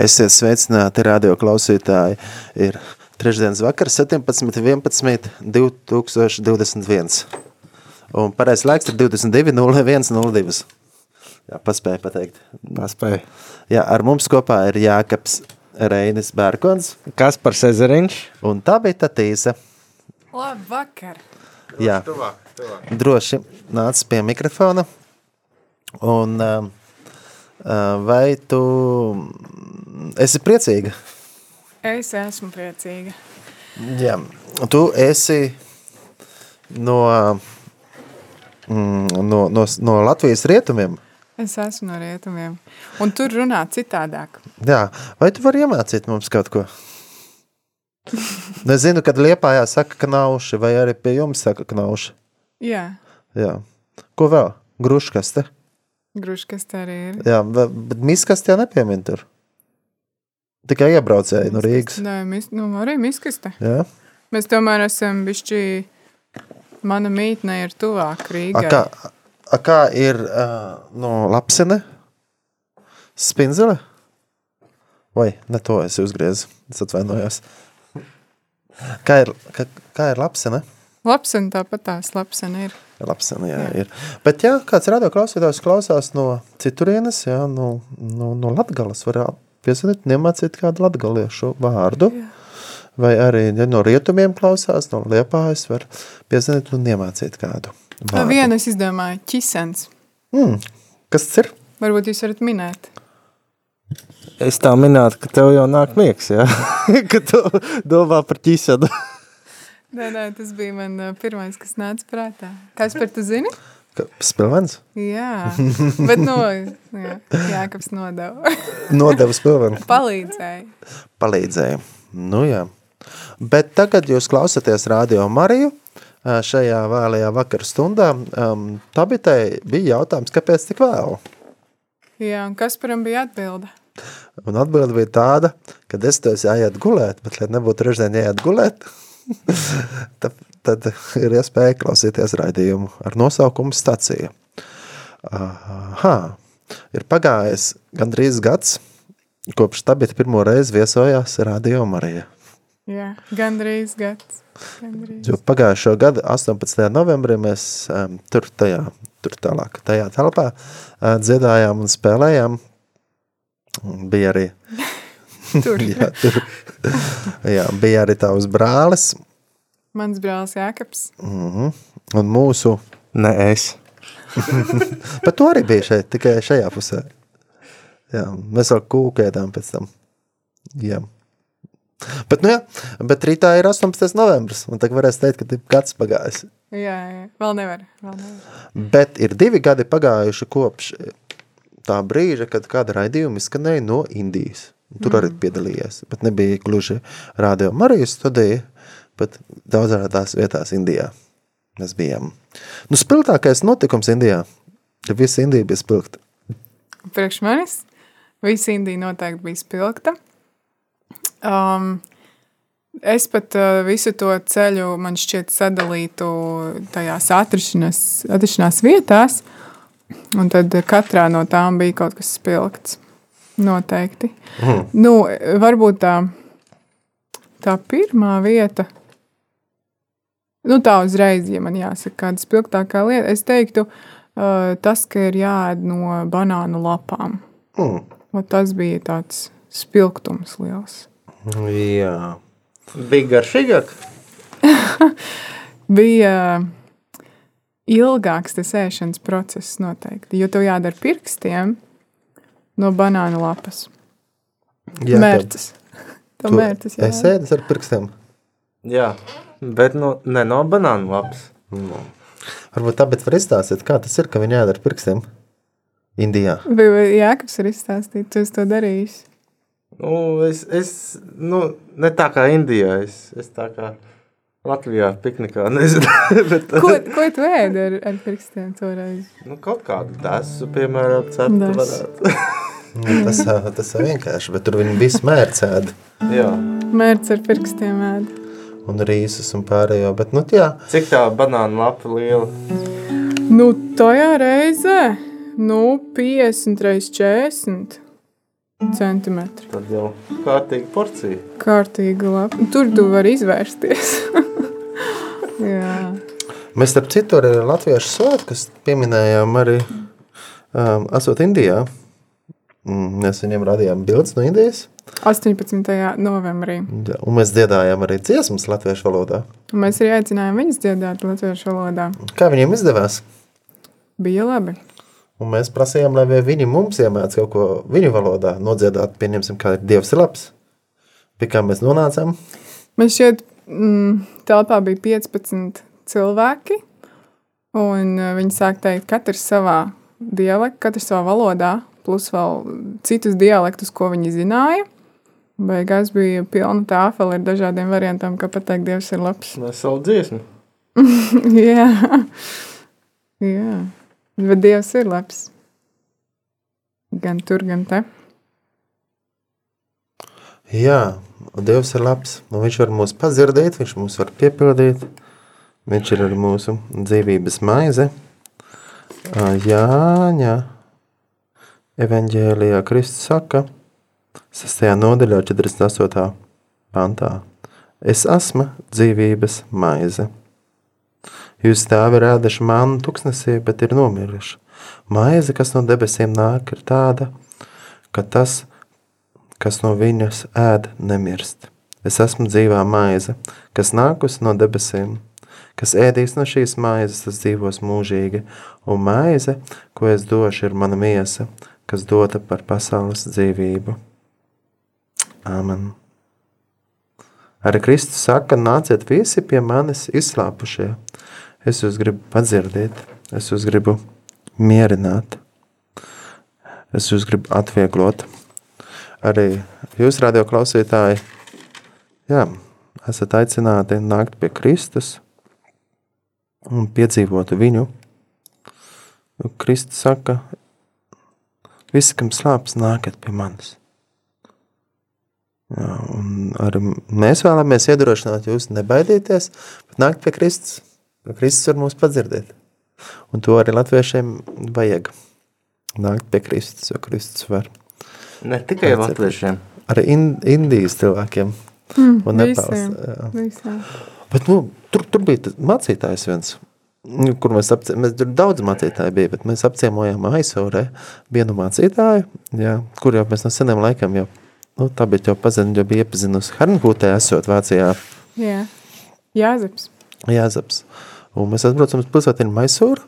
Esiet sveicināti, radio klausītāji. Ir trešdienas vakars, 17, 11, 2021. Un pareizs laiks ir 22, 01, 02. Jā, paspēju pateikt. Paspēju. Jā, ar mums kopā ir Jākaps Reinis Bērkons. Kaspars Ezeriņš. Un tā bija Tatīsa. Labvakar! Jā, Tuvāk, tuvāk. droši nāc pie mikrofona. Un uh, vai tu esi priecīga? Es esmu priecīga. Jā, tu esi no, mm, no, no, no Latvijas rietumiem. Es esmu no rietumiem. Un tur runā citādāk. Jā, vai tu vari iemācīt mums kaut ko? Es zinu, kad Liepājā saka knauši, vai arī pie jums saka knauši. Jā, Jā. Ko vēl? Gruškas tā arī ir. Jā, bet miskaste jau nepiemin tur. Tikai iebraucēji no Rīgas. Nē, mis, nu, arī miskaste. Jā. Mēs tomēr esam bišķi, mana mītne ir tuvāk A, Rīgai. kā, a, kā ir uh, no Lapsene? Spinzele? Vai, ne to es uzgriezu. Es atvainojos. Kā ir, kā, kā ir Lapsene? Lapsen tāpat tās lapsen ir. Lapsene, jā, jā. ir. Bet jā, kāds radio klausītājs klausās no citurienes, jā, no, no, no Latgales, var piezvanīt un iemācīt kādu latgaliešu vārdu. Jā. Vai arī ja no rietumiem klausās, no Liepājas var piezvanīt un iemācīt kādu vārdu. viena es izdomāju, ķisens. Mm, kas tas ir? Varbūt jūs varat minēt. Es tā minētu, ka tev jau nāk miegs, jā? ka tu domā par ķisadu. Nē, nē, tas bija man pirmais, kas nāca prātā. Kas par tu zini? Spilvens? Jā, bet no, jā, Jākaps nodeva. Nodeva spilvenu. Palīdzēja. Palīdzēja. Nu jā. Bet tagad jūs klausāties Radio Mariju šajā vēlajā vakara stundā. Um, tā bija, jautājums, kāpēc tik vēl? Jā, un kas param bija atbilde? Un atbilde bija tāda, ka es to jāiet gulēt, bet, lai nebūtu trešdien jāiet gulēt, tad, tad ir iespēja klausīties raidījumu ar nosaukumu stacija. Aha, ir pagājis gandrīz gads, kopš tabita pirmo reizi viesojās Radio Marija. Jā, gandrīz gads. Gandrīz. Jo pagājušo gadu 18. novembrī mēs um, tur tajā, tur tālāk, tajā telpā uh, dziedājām un spēlējām. Un Bija arī Tur. jā, tur, jā, bija arī tavs brālis Mans brālis Jākaps. mhm, un mūsu, Ne es. bet tu arī bija šeit, tikai šajā pusē. Jā, mēs vēl kūkētām pēc tam. Jā. Bet, nu jā, bet rītā ir 18. novembris, un tagad varēs teikt, ka ir gads pagājis. Jā, jā, vēl nevar. Vēl nevar. Bet ir divi gadi pagājuši kopš tā brīža, kad kāda raidījuma izskanēja no Indijas. Tur arī piedalījies, bet nebija gluži radio Marijas studija, bet daudzās vietās Indijā mēs bijām. Nu, spilgtākais notikums Indijā, ja visa Indija bija spilgta. Priekš manis visa Indija noteikti bija spilgta. Um, es pat uh, visu to ceļu, man šķiet, sadalītu tajās atrašanās, atrašanās vietās, un tad katrā no tām bija kaut kas spilgts. Noteikti. Mm. Nu, varbūt tā, tā pirmā vieta, nu tā uzreiz, ja man jāsaka, kāda spilgtākā lieta, es teiktu, tas, ka ir jāēd no banānu lapām. Mm. Un tas bija tāds spilgtums liels. Jā. Bija garšīgāk? Bija ilgāks tas ēšanas process noteikti, jo tev jādara pirkstiem no banānu lapas. Jā, Mērķis. Tā mērķis, jā. Es ēdu ar pirkstiem. Jā, bet nu, ne no banānu lapas. Varbūt tāpēc var izstāstīt, kā tas ir, ka viņi ēd ar pirkstiem Indijā. Vai, vai Jākaps ir izstāstīt, tu esi to darījis? Nu, es, es nu, ne tā kā Indijā, es, es tā kā Latvijā piknikā, nezinu. bet, Ko, ko tu ēdi ar, ar pirkstiem toreiz? nu, kaut kādu desu, piemēram, ceptu varētu. Nu, Tas, tas ir vienkārši, bet tur viņi visu mērķi ēda. Jā. Mērķis ar pirkstiem ēd. Un rīsus un pārējo. Bet, nu, jā, Cik tā banāna lapa liela? Nu, tajā reizē, nu, 50 reizes 40 centimetri. Tad jau kārtīgi porcija. Kārtīga lapa. Tur tu vari izvērsties. Jā. mēs starp citu arī latviešu svētkus pieminējām arī um, esot Indijā. Mm, Mēs viņiem radījām bildes no Indijas, 18. novembrī. Jā, un mēs dziedājām arī dziesmas latviešu valodā. Un mēs arī aicinājām viņus dziedāt latviešu valodā. Kā viņiem izdevās? Bija labi. Un mēs prasījām, lai viņi mums iemāc kaut ko viņu valodā nodziedāt, pieņemsim, kā ir Dievs ir labs. Pie kā mēs nonācām? Mēs šeit mm, telpā bija 15 cilvēki, un eh, viņi sāk teikt, katrs savā dialektā, katrs savā valodā, plus vēl citus dialektus, ko viņi zināja. Beigās bija pilna tāfela ar dažādiem variantiem, kā pateikt, Dievs ir labs. Mēs savu dziesmu. Jā, Jā. bet Dievs ir labs. Gan tur, gan te. Jā, Dievs ir labs. Un viņš var mūs padzirdēt, viņš mūs var piepildīt. Viņš ir mūsu dzīvības maize. Ā, Jāņa evanģēlijā Kristus saka, 6. nodaļā 48. pantā. Es esmu dzīvības maize. Jūs tēvi rāduši manu tuksnesī, bet ir nomiruši. Maize, kas no debesīm nāk, ir tāda, ka tas, kas no viņas ēd, nemirst. Es esmu dzīvā maize, kas nākusi no debesīm. Kas ēdīs no šīs maizes, tas dzīvos mūžīgi, un maize, ko es došu, ir mana miesa, kas dota par pasaules dzīvību. Āmen. Arī Kristus saka, nāciet visi pie manis izslāpušie. Es jūs gribu padzirdēt, es jūs gribu mierināt, es jūs gribu atvieglot. Arī jūs, radio klausītāji, jā, esat aicināti nākt pie Kristus un piedzīvot viņu. Kristus saka, visi, kam slāpes, nākat pie manis. Jā, un arī mēs vēlamies iedrošināt jūs nebaidīties, bet nākt pie Kristus. Kristus var mūs padzirdēt. Un to arī latviešiem vajag. Nākt pie Kristus, jo Kristus var. Ne tikai latviešiem. Arī in, Indijas cilvēkiem. Mm, un Nepāls. Bet nu, tur, tur bija mācītājs viens, kur mēs apciemojām. Mēs tur daudz mācītāju bija, bet mēs apciemojām aizsaurē vienu mācītāju, jā, kur jau mēs no seniem laikam jau, nu, tā bija jau pazina, jau bija iepazinusi Harnhūtē esot Vācijā Jā, Jāzeps. Jāzaps. Un mēs atbraucam uz pilsētiņu Maisūru,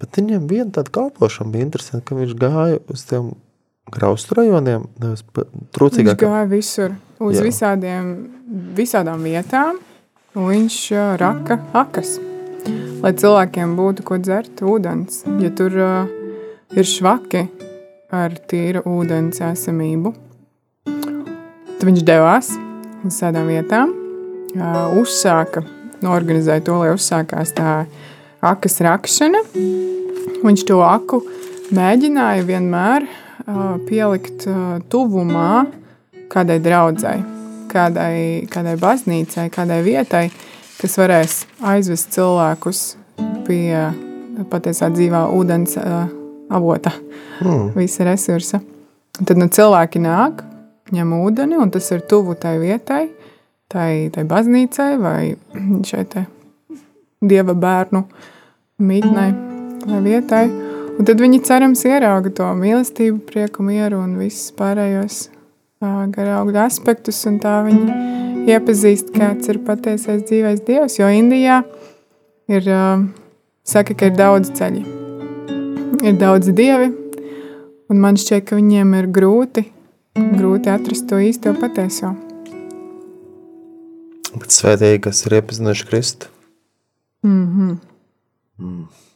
bet viņam viena tāda kalpošana bija interesanta, ka viņš gāja uz tiem graustu rajoniem, ne uz pa- Viņš gāja visur, uz Jā. visādiem, visādām vietām, un viņš raka akas, lai cilvēkiem būtu ko dzert, ūdens. Ja tur uh, ir švaki ar tīru ūdens esamību, tad viņš devās uz tādām vietām, uh, uzsāka, norganizēja to, lai uzsākās tā akas rakšana. Viņš to aku mēģināja vienmēr uh, pielikt uh, tuvumā kādai draudzēji, kādai, kādai baznīcai, kādai vietai, kas varēs aizvest cilvēkus pie patiesā dzīvā ūdens uh, avota, mm. visa resursa. Un Tad nu, cilvēki nāk, ņem ūdeni, un tas ir tuvu tai vietai, tai, tai baznīcai vai šai dieva bērnu mītnei vai vietai. Un tad viņi cerams ierauga to mīlestību, prieku, mieru un visus pārējos ā, garaugu aspektus, un tā viņi iepazīst, kāds ir patiesais dzīvais dievs. Jo Indijā ir, ā, saka, ka ir daudz ceļi, ir daudz dievi, un man šķiet, ka viņiem ir grūti, grūti atrast to īsto patieso. Bet svētīgi, kas ir iepazinuši Kristu. Mm -hmm.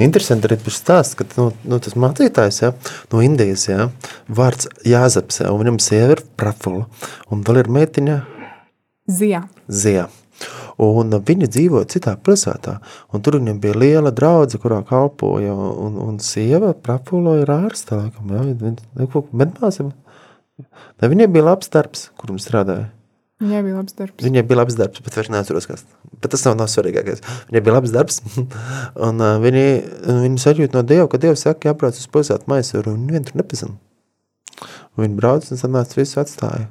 Interesanti arī tas stāsts, ka nu, nu, tas mācītājs ja, no Indijas, ja, vārds Jāzaps, ja, un viņam sieva ir prafula, un vēl ir meitiņa Zijā. Zija. Un viņi dzīvoja citā pilsētā, un tur viņiem bija liela draudze, kurā kalpoja, un, un sieva prapuloja ar ārsta, laikam, jā, viņa, medmāsa, ne, viņiem bija labs darbs, kur viņi strādāja. Viņai bija labs darbs. Viņai bija labs darbs, bet vairs neatceros, kas. Bet tas nav, nav svarīgākais. Viņai bija labs darbs, un uh, viņi, viņi sajūt no Dieva, ka Dievs saka, jābrauc uz pilsētu Maisuru, un vien tur nepazina. Viņi brauc un sanāca visu atstāja.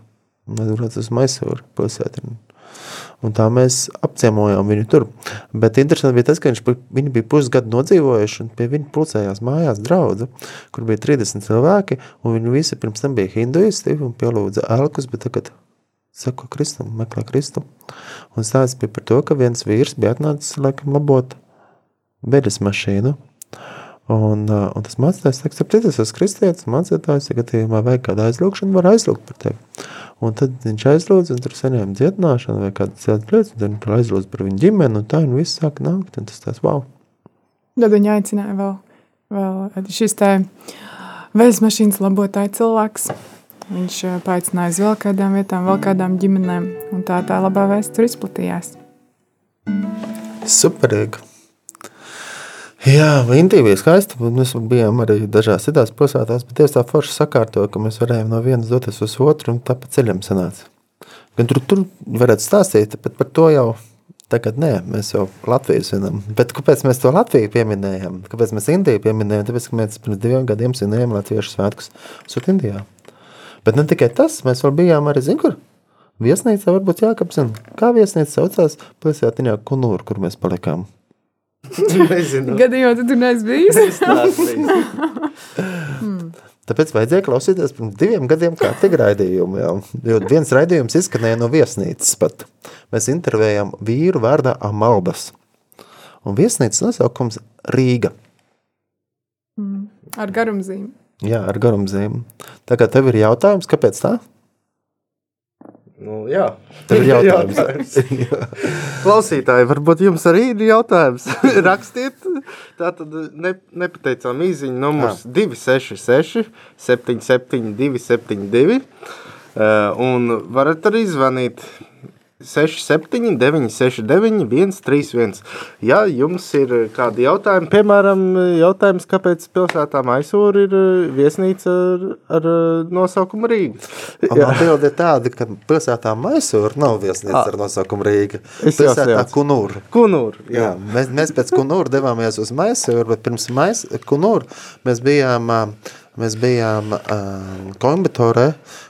Mēs brauc uz Maisuru pilsētu. Un, un tā mēs apciemojām viņu tur. Bet interesanti bija tas, ka viņš, viņi bija pusgadu nodzīvojuši, un pie viņa pulcējās mājās draudze, kur bija 30 cilvēki, un viņi visi pirms tam bija hinduisti un pielūdza elkus, bet tagad sako Kristum, meklē Kristu. Un stāsts bija par to, ka viens vīrs bija atnācis, laikam, labot bedes mašīnu. Un, un tas mācītājs saka, ka tas ir kristietis, mācītājs, ja gadījumā vajag kādu aizlūgšanu, var aizlūgt par tevi. Un tad viņš aizlūdz, un tur saņēma dziedināšanu vai kādas citas lietas, un tad aizlūdz par viņu ģimeni, un tā, un viss sāk nākt, un tas tās wow. Tad viņa aicināja vēl, vēl šis te vējas mašīnas labotāja cilvēks. Viņš eh, paaicināja uz vēl kādām vietām, vēl kādām ģimenēm, un tā tā labā vēsture izplatījās. Superīgi! Jā, Indija bija skaista. Mēs bijām arī dažās citās pilsētās, bet Dievs tā forši sakārtoja, ka mēs varējām no vienas doties uz otru, un tā pa ceļam sanāca. Gan tur, tur varētu stāstīt, bet par to jau tagad nē, mēs jau Latviju zinām. Bet kāpēc mēs to Latviju pieminējam? Kāpēc mēs Indiju pieminējam? Tāpēc, ka mēs pirms diviem gadiem svinējām Latviešu svētkus Sūt Indijā. Bet ne tikai tas, mēs vēl bijām arī, zin, kur? Viesnīca varbūt jākapzina. Kā viesnīca saucās pilsētiņā Kunūra, kur mēs palikām? Gadījumā tu tur neesi bijis? Tāpēc vajadzēja klausīties pirms diviem gadiem kārtīgi raidījumu. Jā. Jo viens raidījums izskanēja no viesnīcas pat. Mēs intervējām vīru vārdā Amalbas. Un viesnīcas nosaukums Rīga. Mm. Ar garumzīmi. Jā, ar garumzīmi. Tā kā tev ir jautājums, kāpēc tā? Nu, jā, Tev ir jautājums. Klausītāji, varbūt jums arī ir jautājums. Rakstiet, tā tad ne, nepateicām īziņu numurs 266 772 72 un varat arī zvanīt 67, 969, 131. Ja jums ir kādi jautājumi, piemēram, jautājums, kāpēc pilsētā Maisūra ir eh, viesnīca ar, ar eh, nosaukumu Rīga? Atbilde ir tāda, ka pilsētā Maisūra nav viesnīca ar nosaukumu Rīga. Es Pilsētā. Kunūra. Kunur, Jā, jā. mēs, mēs pēc Kunūra devāmies uz Maisūru, bet pirms mais, Kunūra mēs bijām, ā, mēs bijām um, Koimbatorē,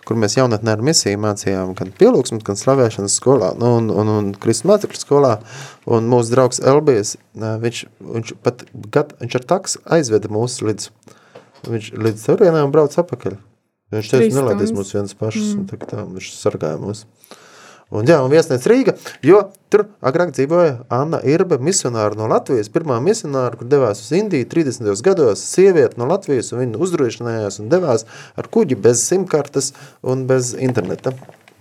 kur mēs jaunatnē ar misiju mācījām gan pielūgsmes, gan slavēšanas skolā, nu, un, un, un Kristus mācekļu skolā, un mūsu draugs Elbijas, ā, viņš, viņš pat, gad, viņš ar taks aizveda mūs līdz, viņš līdz Turienē un brauc apakaļ. Viņš teica, stundas. mūs viens pašs, mm. un tā, tā, viņš sargāja mūs. Un, jā, un viesnīca Rīga, jo tur agrāk dzīvoja Anna Irba, misionāra no Latvijas, pirmā misionāra, kur devās uz Indiju 30. gados, sieviete no Latvijas, un viņa uzdrošinājās un devās ar kuģi bez simkartes un bez interneta.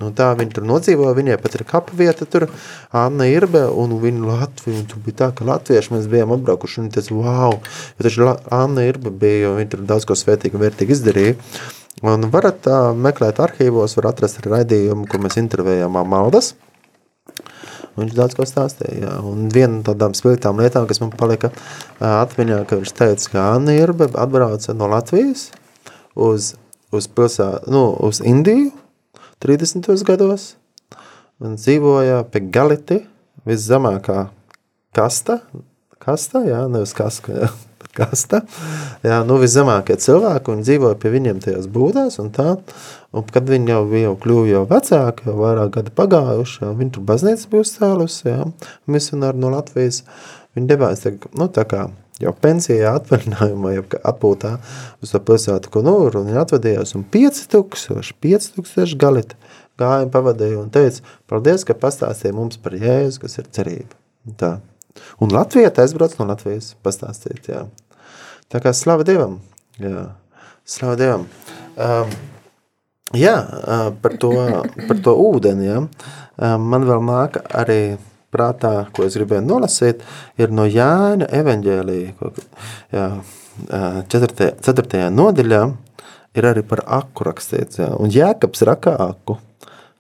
Un tā viņa tur nodzīvoja, viņai pat ir kapa vieta tur, Anna Irbe, un viņa Latvija, un tur bija tā, ka latvieši mēs bijām atbraukuši, un viņa teica, wow, jo taču Anna Irbe bija, un viņa tur daudz ko svētīgi un vērtīgi izdarīja. Un varat uh, meklēt arhīvos, var atrast raidījumu, kur mēs intervējām Maldas. Viņš daudz ko stāstīja. Jā. Un viena no tādām spilgtām lietām, kas man palika atmiņā, ka viņš teica, ka Anna Irbe atbrauca no Latvijas uz, uz, pilsā, nu, uz Indiju 30. gados un dzīvoja pie Galiti, viszemākā kasta, kasta, jā, nevis kaska, jā, kasta, jā, nu, viszemākie cilvēki, un dzīvoja pie viņiem tajās būdās, un tā, un kad viņi jau jau kļuvi jau vecāki, jau vairāk gadi pagājuši, jau viņi tur baznīcas bija uzcēlusi, jā, misionāri no Latvijas, viņi devās, nu, tā kā, jau pensijā, atvaļinājumā, jau atpūtā uz to pilsētu Kunūru, un viņi atvadījās, un 5000, 5000 galita gāja un pavadīja un teica, paldies, ka pastāstīja mums par Jēzu, kas ir cerība. Un Tā. Un Latvijā aizbrauc no Latvijas pastāstīt, jā. Tā kā slava Dievam, jā. Slava Dievam. Um, jā, uh, par to, par to ūdeni, jā. Um, man vēl nāk arī prātā, ko es gribēju nolasīt, ir no Jāņa evaņģēlija, ko, jā, uh, 4. 4. nodaļā ir arī par aku rakstīts, jā. Un Jēkabs raka aku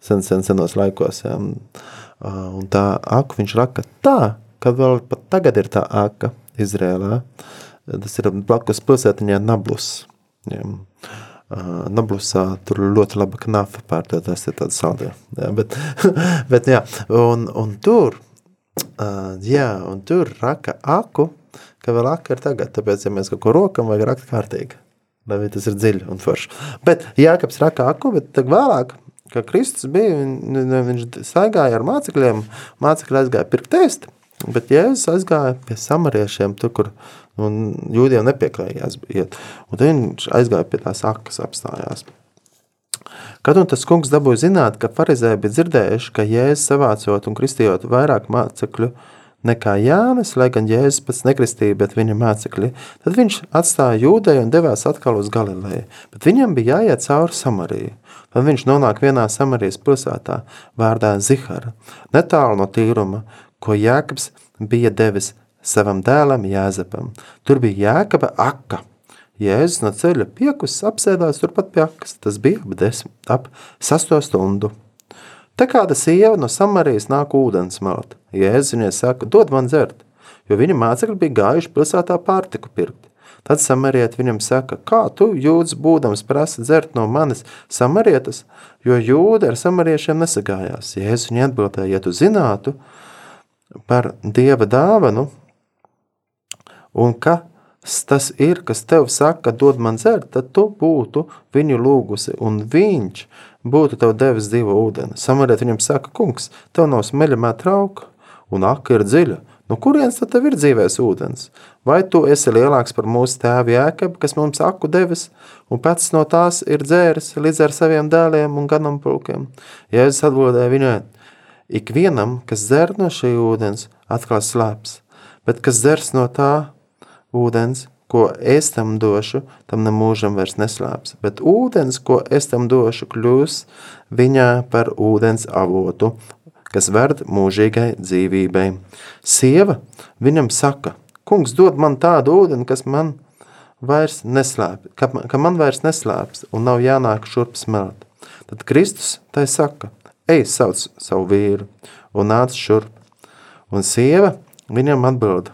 sen, sen senos laikos, jā. Un tā aku viņš raka tā, ka vēl pat tagad ir tā aka Izrēlā. Tas ir blakus pilsētiņā Nablus. Ja. Nablusā tur ļoti laba knafa pārdod, tas ir tāds saldē. Ja, bet, bet jā, un, un tur, jā, un tur raka aku, ka vēl aka ir tagad, tāpēc, ja mēs kaut ko rokam, vajag rakt kārtīgi, lai tas ir dziļi un forši. Bet Jākaps raka aku, bet tad vēlāk, ka Kristus bija, viņš saigāja ar mācekļiem, mācekļi aizgāja pirkt ēst, bet Jēzus aizgāja pie samariešiem, tur, kur un jūdiem nepieklājās iet, un viņš aizgāja pie tās akas apstājās. Kad un tas kungs dabūja zināt, ka farizēji bija dzirdējuši, ka Jēzus savācot un kristījot vairāk mācekļu nekā Jānis, lai gan Jēzus pats nekristīja, bet viņa mācekļi, tad viņš atstāja jūdeju un devās atkal uz Galileju, bet viņam bija jāiet cauri Samariju. Tad viņš nonāk vienā Samarijas pilsētā vārdā Zihara, netālu no tīruma, ko Jēkabs bija devis savam dēlam Jāzepam. Tur bija Jēkaba aka. Jēzus no ceļa piekus apsēdās turpat pie akas. Tas bija ap, desmit, ap sasto stundu. Te kāda sieva no Samarijas nāk ūdens malt. Jēzus viņai saka, dod man dzert, jo viņa mācekļi bija gājuši pilsētā pārtiku pirkt. Tad samarieti viņam saka, kā tu jūdz būdams prasa dzert no manis samarietas, jo jūda ar samariešiem nesagājās. Jēzus viņai atbildēja, ja tu zinātu par Dieva dāvanu, un kas tas ir, kas tev saka, dod man dzert, tad tu būtu viņu lūgusi, un viņš būtu tev devis divu ūdeni. Samariet viņam saka, kungs, tev nav smeļamā trauka, un aka ir dziļa. No kurienes tad tev ir dzīvēs ūdens? Vai tu esi lielāks par mūsu tēvu Jēkabu, kas mums aku devis, un pats no tās ir dzēris līdz ar saviem dēliem un ganāmpulkiem? Jēzus atbildēja viņai, ikvienam, kas dzer no šī ūdens, atkal slēps, bet kas dzers no tā, ūdens, ko es tam došu, tam nemūžam vairs neslāps, bet ūdens, ko es tam došu, kļūs viņā par ūdens avotu, kas verd mūžīgai dzīvībai. Sieva viņam saka, kungs dod man tādu ūdeni, kas man vairs neslāp, ka, ka man vairs neslāps un nav jānāk šurp smelt. Tad Kristus tai saka, ej sauc savu vīru un nāc šurp. Un sieva viņam atbild,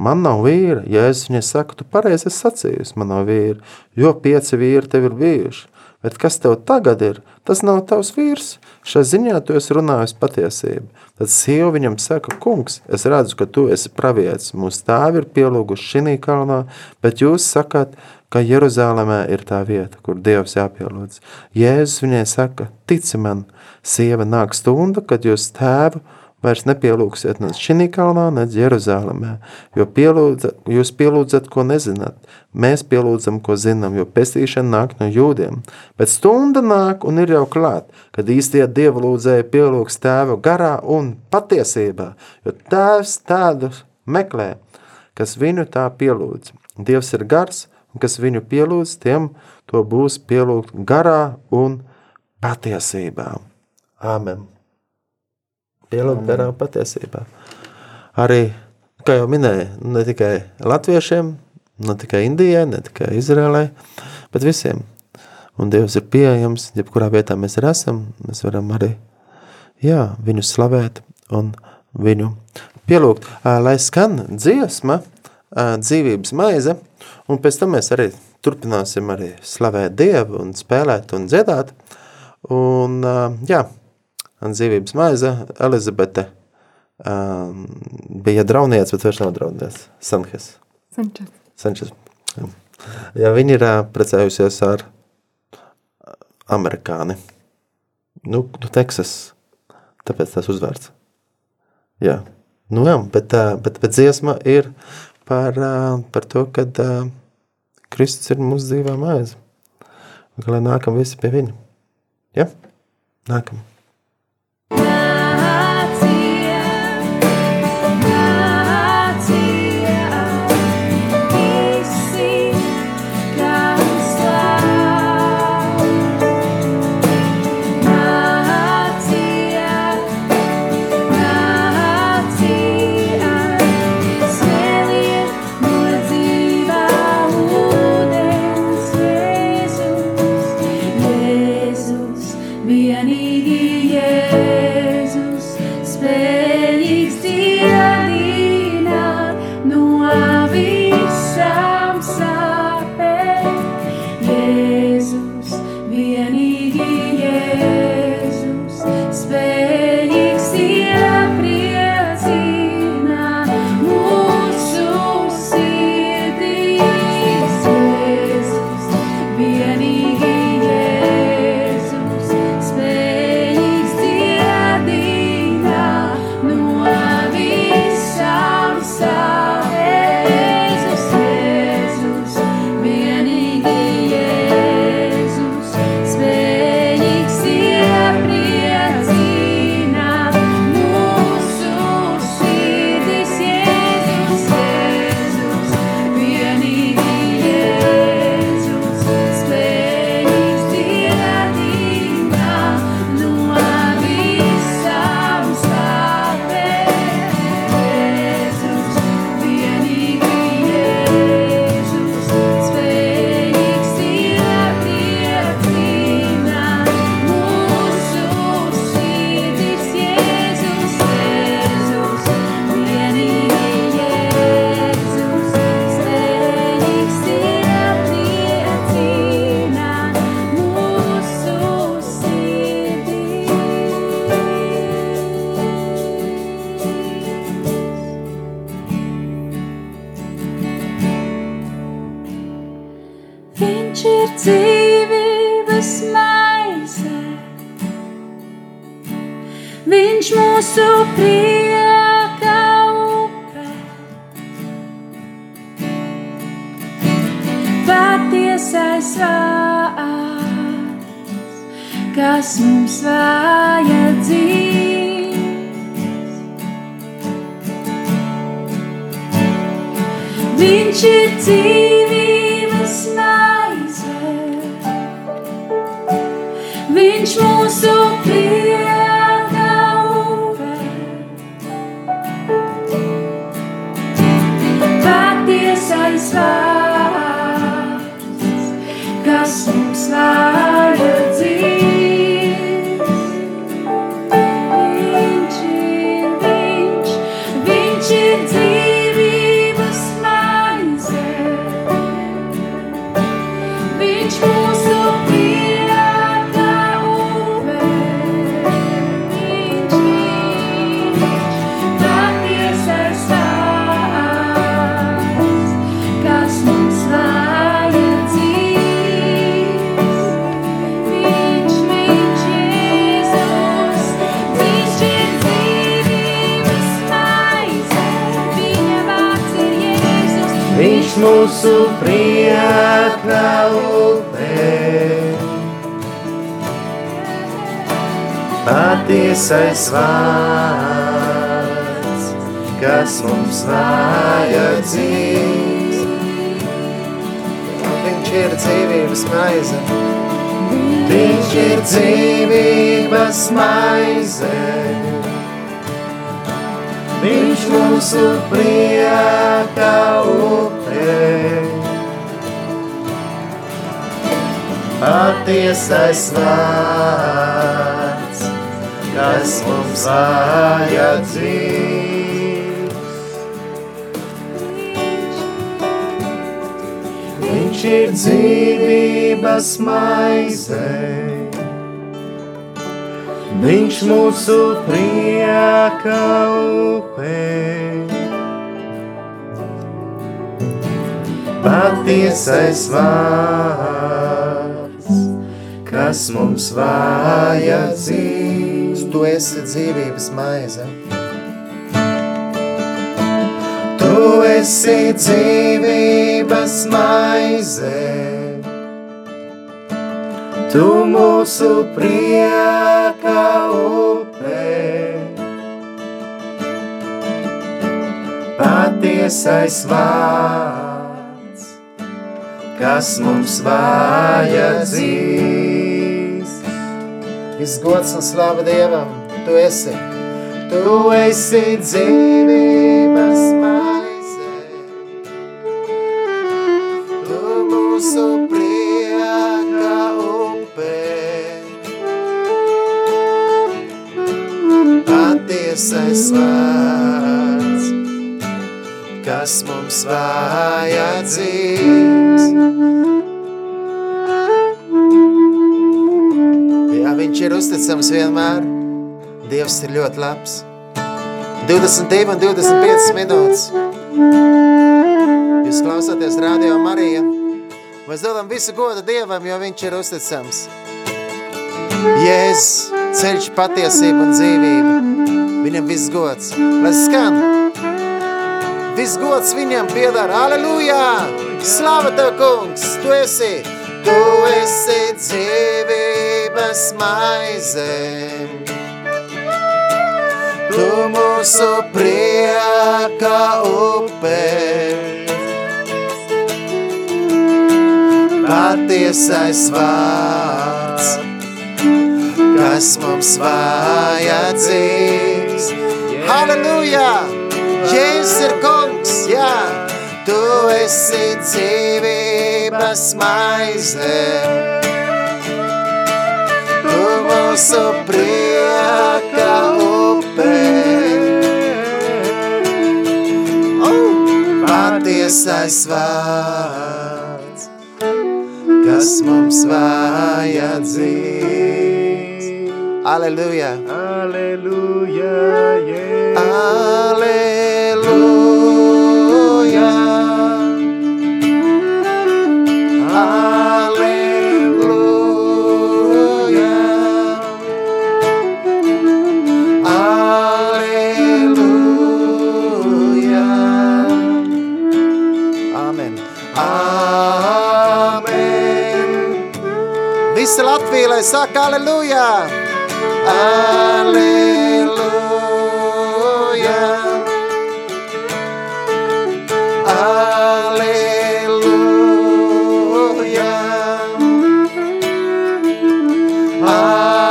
Man nav vīra, ja es viņai saku, tu pareizi esi sacījusi, man nav vīra, jo pieci vīri tev ir bijuši. Bet kas tev tagad ir? Tas nav tavs vīrs. Šai ziņā tu esi runājis patiesību. Tad sieva viņam saka, kungs, es redzu, ka tu esi pravietis. Mūsu tēvi ir pielūguši šī kalnā, bet jūs sakāt, ka Jeruzālēmē ir tā vieta, kur Dievs jāpielūdz. Jēzus viņai saka, tici man, sieva nāk stunda, kad jūs tēvu vairs nepielūgsiet ne šī kalnā, ne Jeruzālēmē, jo pielūdza, jūs pielūdzat, ko nezināt. Mēs pielūdzam, ko zinām, jo pestīšana nāk no jūdiem. Bet stunda nāk un ir jau klāt, kad īstie dievu lūdzēji pielūgs tēvu garā un patiesībā, jo tēvs tādu meklē, kas viņu tā pielūdz. Dievs ir gars, un kas viņu pielūdz, tiem to būs pielūgt garā un patiesībā. Āmen pielūgt garām patiesībā. Arī, kā jau minēju, ne tikai latviešiem, ne tikai Indijai, ne tikai Izrēlai, bet visiem. Un Dievs ir pieejams, jebkurā vietā mēs arī esam, mēs varam arī jā, viņu slavēt un viņu pielūgt. Lai skan dziesma, dzīvības maize, un pēc tam mēs arī turpināsim arī slavēt Dievu un spēlēt un dziedāt. Un, jā, dzīvības maize, Elizabete um, bija drauniece, bet vairs nav drauniece. Sanches. Sanches. Sanches. Ja viņa ir uh, precējusies ar amerikāni. Nu, nu Teksas. Tāpēc tas uzvārds. Jā. Nu jā, bet, uh, bet, bet dziesma ir par, uh, par to, kad uh, Kristus ir mūsu dzīvā maize. Un, ka lai nākam visi pie viņa. Ja? Nākam. Patiesais vārds, kas mums vajadzīgs. Viņš ir dzīvības maize, Viņš mūsu prieka upe. Patiesais vārds, mums mūsu prieka upē. Patiesais vārds, kas mums vajadzīgs. Viņš ir dzīvības maize. Viņš ir dzīvības maize. Viņš mūsu prieka upē. Patiesais vārds, kas mums vajadzīgs. Viņš ir dzīvības maize. Viņš mūsu prieka upē. Patiesais vārds, kas mums vajadzīgs. Tu esi dzīvības maize. Tu esi dzīvības maize. Tu mūsu prieka upē. Patiesais vārds, kas mums vajadzīgs. Viss gods un slava Dievam. Tu esi. Tu esi dzīvības ļoti labs. 22 un 25 minūtes. Jūs klausāties Radio Marija. Mēs dodam visu godu Dievam, jo viņš ir uzticams. Jēzus, ceļš, patiesība un dzīvība. Viņam viss gods. Lai skan! Viss gods viņam piedara. Aleluja! Slava Tev, kungs! Tu esi! Tu esi dzīvības maize. Tu mūsu prieka upē. Patiesais vārds, kas mums vajadzīgs. Halleluja! Jēzus ir kungs, jā! Tu esi dzīvības maize. Mūsu prieka upē. Oh! Patiesais vārds, kas mums vajadzīgs. Aleluja! Aleluja, Jēzus. Aleluja! Visi Latvija, lai saka aleluja! Aleluja! Aleluja!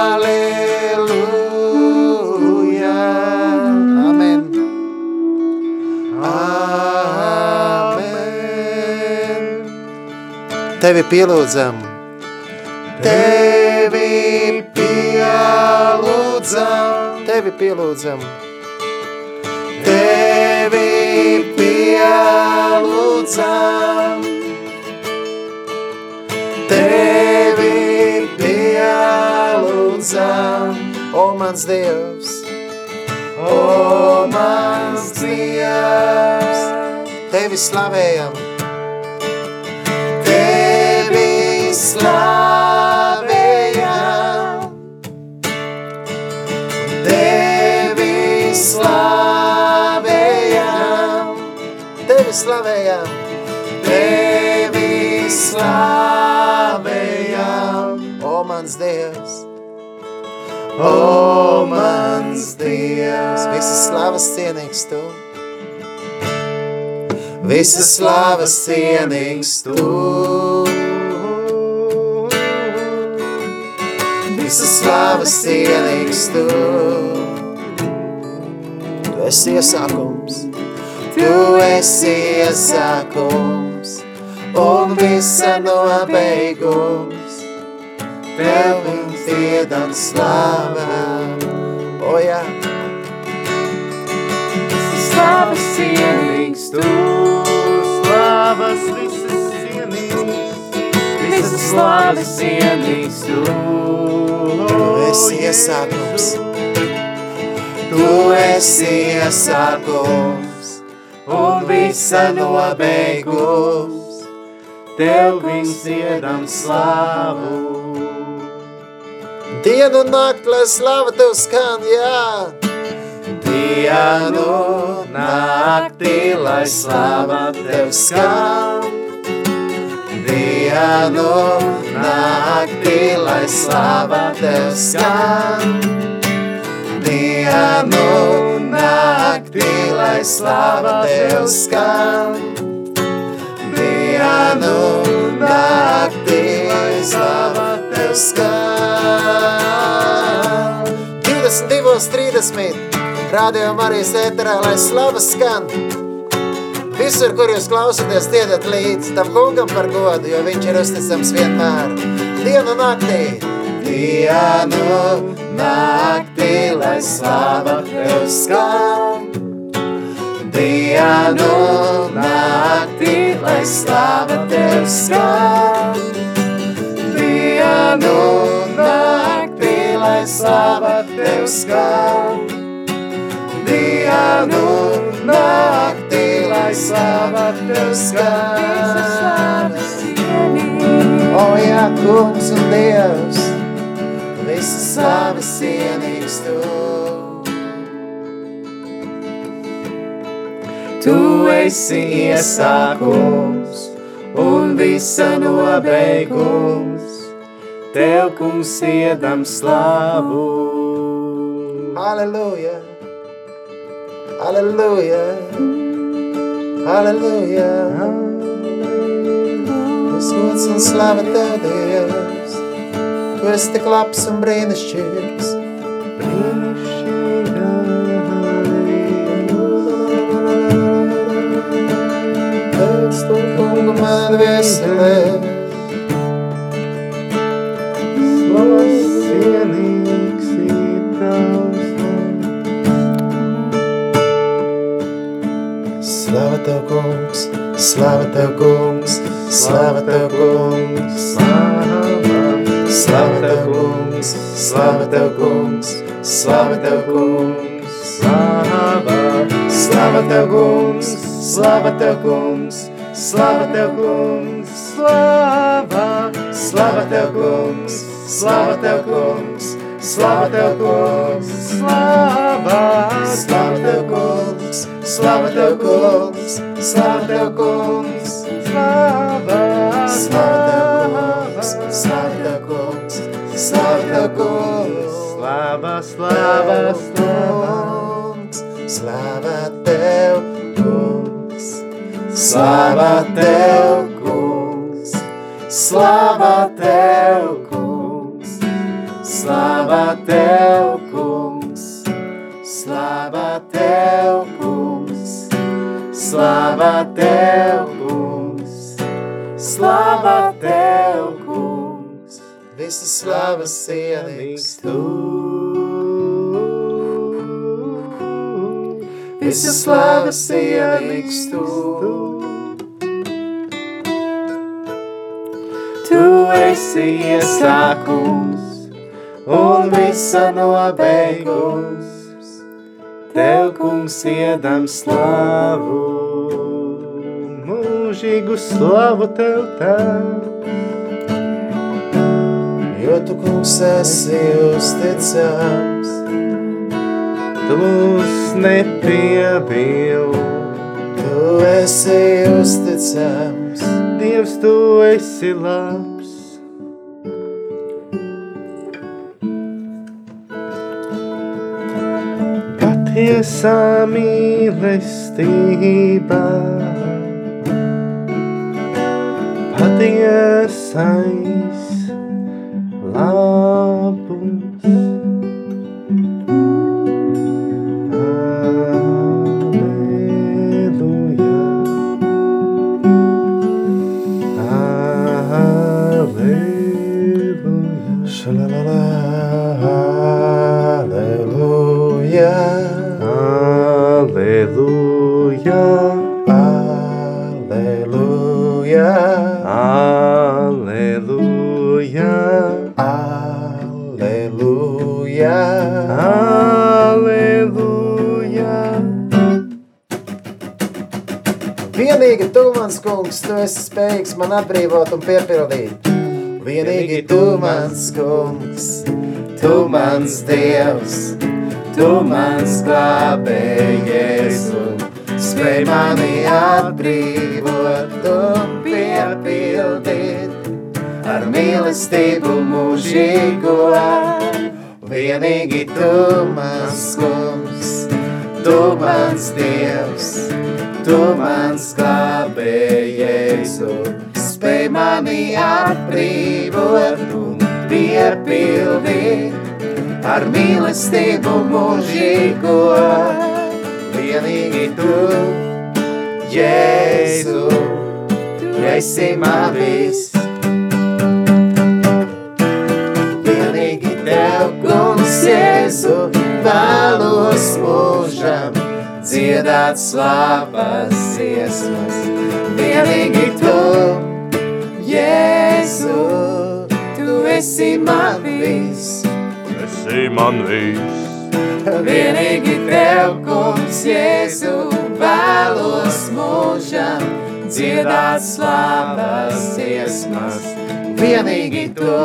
Aleluja! Amen! Amen! Tevi pielūdzam! Tevi pielūdzam! Tevi pielūdzam! Tevi pielūdzam! Tevi pielūdzam! O mans Dievs! O mans Dievs! Tevi slavējam! Mans Dievs! O mans Dievs! Visas slavas cienīgs Tu! Visas slavas cienīgs Tu! Visas slavas cienīgs Tu! Tu esi iesākums! Tu esi iesākums! Un visa nobeigums! Tev mums iedam slavā! O jā! Slavas cienīgs tu, slavas visas cienīgs, visas slavas cienīgs tu. Tu esi iesākums! Tu esi iesākums! un visa nobeigums, tev viņš iedam slavu. Dienu un nakti, lai slava Tev skan, jā! Dienu naktī, lai slava tev skan. Dienu naktī, lai slava tev skan. Dienu naktī, lai slava tev skan. Dienu naktī, lai slava tev skan. 22.30. Radio Marijas ēterā, lai slava skan. Visur, kur jūs klausaties, tiedat līdzi tam kungam par godu, jo viņš ir uzticams vienmēr. Dienu naktī. Dienu naktī, lai slava tev skan. Dienu naktī, lai slava tev skan. Dienu naktī, lai slava tev skan. Dienu naktī, lai slava tev skan. O jā, kungs un Dievs, visas slavas cienīgs tu. Tu esi iesākums un visa nobeigums. Tev, kungs, iedam slavu. Halleluja, halleluja, halleluja. Viss gods un slava Tev, Dievs, Tu esi tik labs un brīnišķīgs. Pēc tu kungu man vieselē, slava Tev, kungs, slava Tev, kungs. Slava Tev, kungs, slava Tev, kungs, slava Tev, kungs. Slava Tev, kungs, slava Tev, kungs, slava Tev, kungs. Slava, slava Tev, kungs, slava Tev, kungs, slava Tev, kungs. Slava, slava Tev, kungs, slava tev, kungs, slava tev, kungs, slava, slava tev, kungs, slava tev, kungs, slava tev, kungs, Slava, slava, slava. kungs, slava tev, kungs, slava tev, kungs, slava tev, kungs, slava tev, kungs, slava tev, kungs, slava tev, kungs, visas slavas ienīks tu. Visas slavas ienīks tu. Tu esi iesākums un visa nobeigums. Tev, kungs, iedam slavu, mūžīgu slavu tev tev. Jo tu, kungs, esi uzticams, Tu mūs nepiebil, tu esi uzticams, Dievs, tu esi labs. Patiesā mīlestība, patiesais labums. Mans kungs, tu esi spējīgs man atbrīvot un piepildīt. Vienīgi tu, mans kungs, tu mans dievs, tu mans glābējies un spēj mani atbrīvot un piepildīt ar mīlestību mūžīgo. Vienīgi tu, mans kungs, tu mans dievs, tu mans glābējies un spēj mani atbrīvot un piepildīt ar mīlestību mūžīgo. Vienīgi tu, Jēzu, esi man viss. Vienīgi tev, kungs, Jēzu, vēlos mūžam dziedāt slavas iesmas. Vienīgi tu, Jēzu, tu esi man viss. Esi man viss. Vienīgi tev, kungs, Jēzu, vēlos mūžam dziedāt slavas iesmas. Vienīgi tu,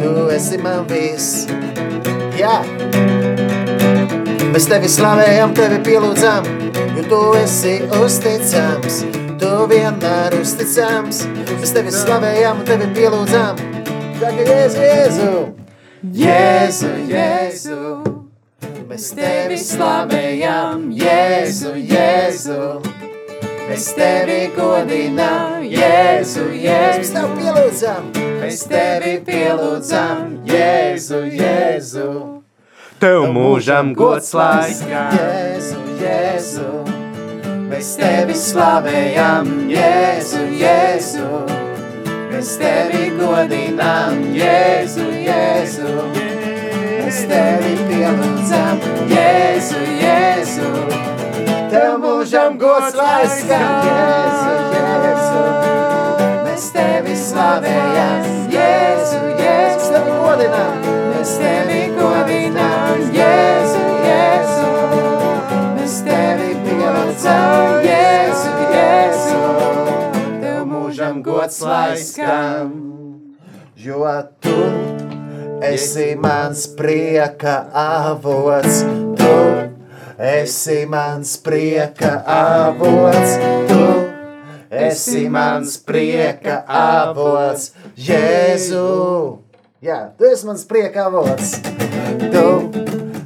tu esi man viss. Jā! Mēs tevi slavējam, tevi pielūdzam, jo tu esi uzticams. Tu vienmēr uzticams. Mēs tevi slavējam, tevi pielūdzam. Saka, Jēzu, Jēzu! Jēzu, Jēzu! Mēs tevi slavējam, Jēzu, Jēzu! Mēs tevi godinām, Jēzu, Jēzu! Mēs tevi pielūdzam! Mēs tevi pielūdzam, Jēzu, Jēzu! Tev mūžam gods lai. Jēzu, Jēzu! Mēs tevi slavējam, Jēzu, Jēzu! Mēs tevi godinām, Jēzu, Jēzu! Mēs tevi pielūdzam, Jēzu, Jēzu! Tev mūžam gods lai Jēzu, Jēzu! Mēs tevi slavējam, Jēzu, Jēzu! Mēs tevi godinām, mēs tevi godinām, gods lai skan, jo tu esi mans prieka avots, tu esi mans prieka avots, tu esi mans prieka avots, Jēzu. Jā, tu esi mans prieka avots, tu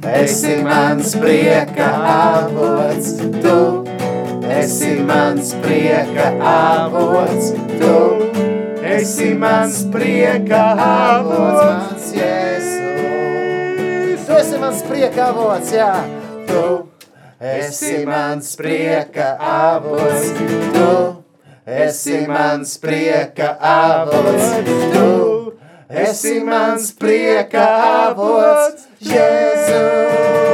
esi mans prieka avots, tu esi mans prieka avots, tu esi mans prieka avots, mans Jēzu. Tu esi mans prieka avots, jā. Tu esi mans prieka avots, tu esi mans prieka avots, tu esi mans prieka avots, Jēzus.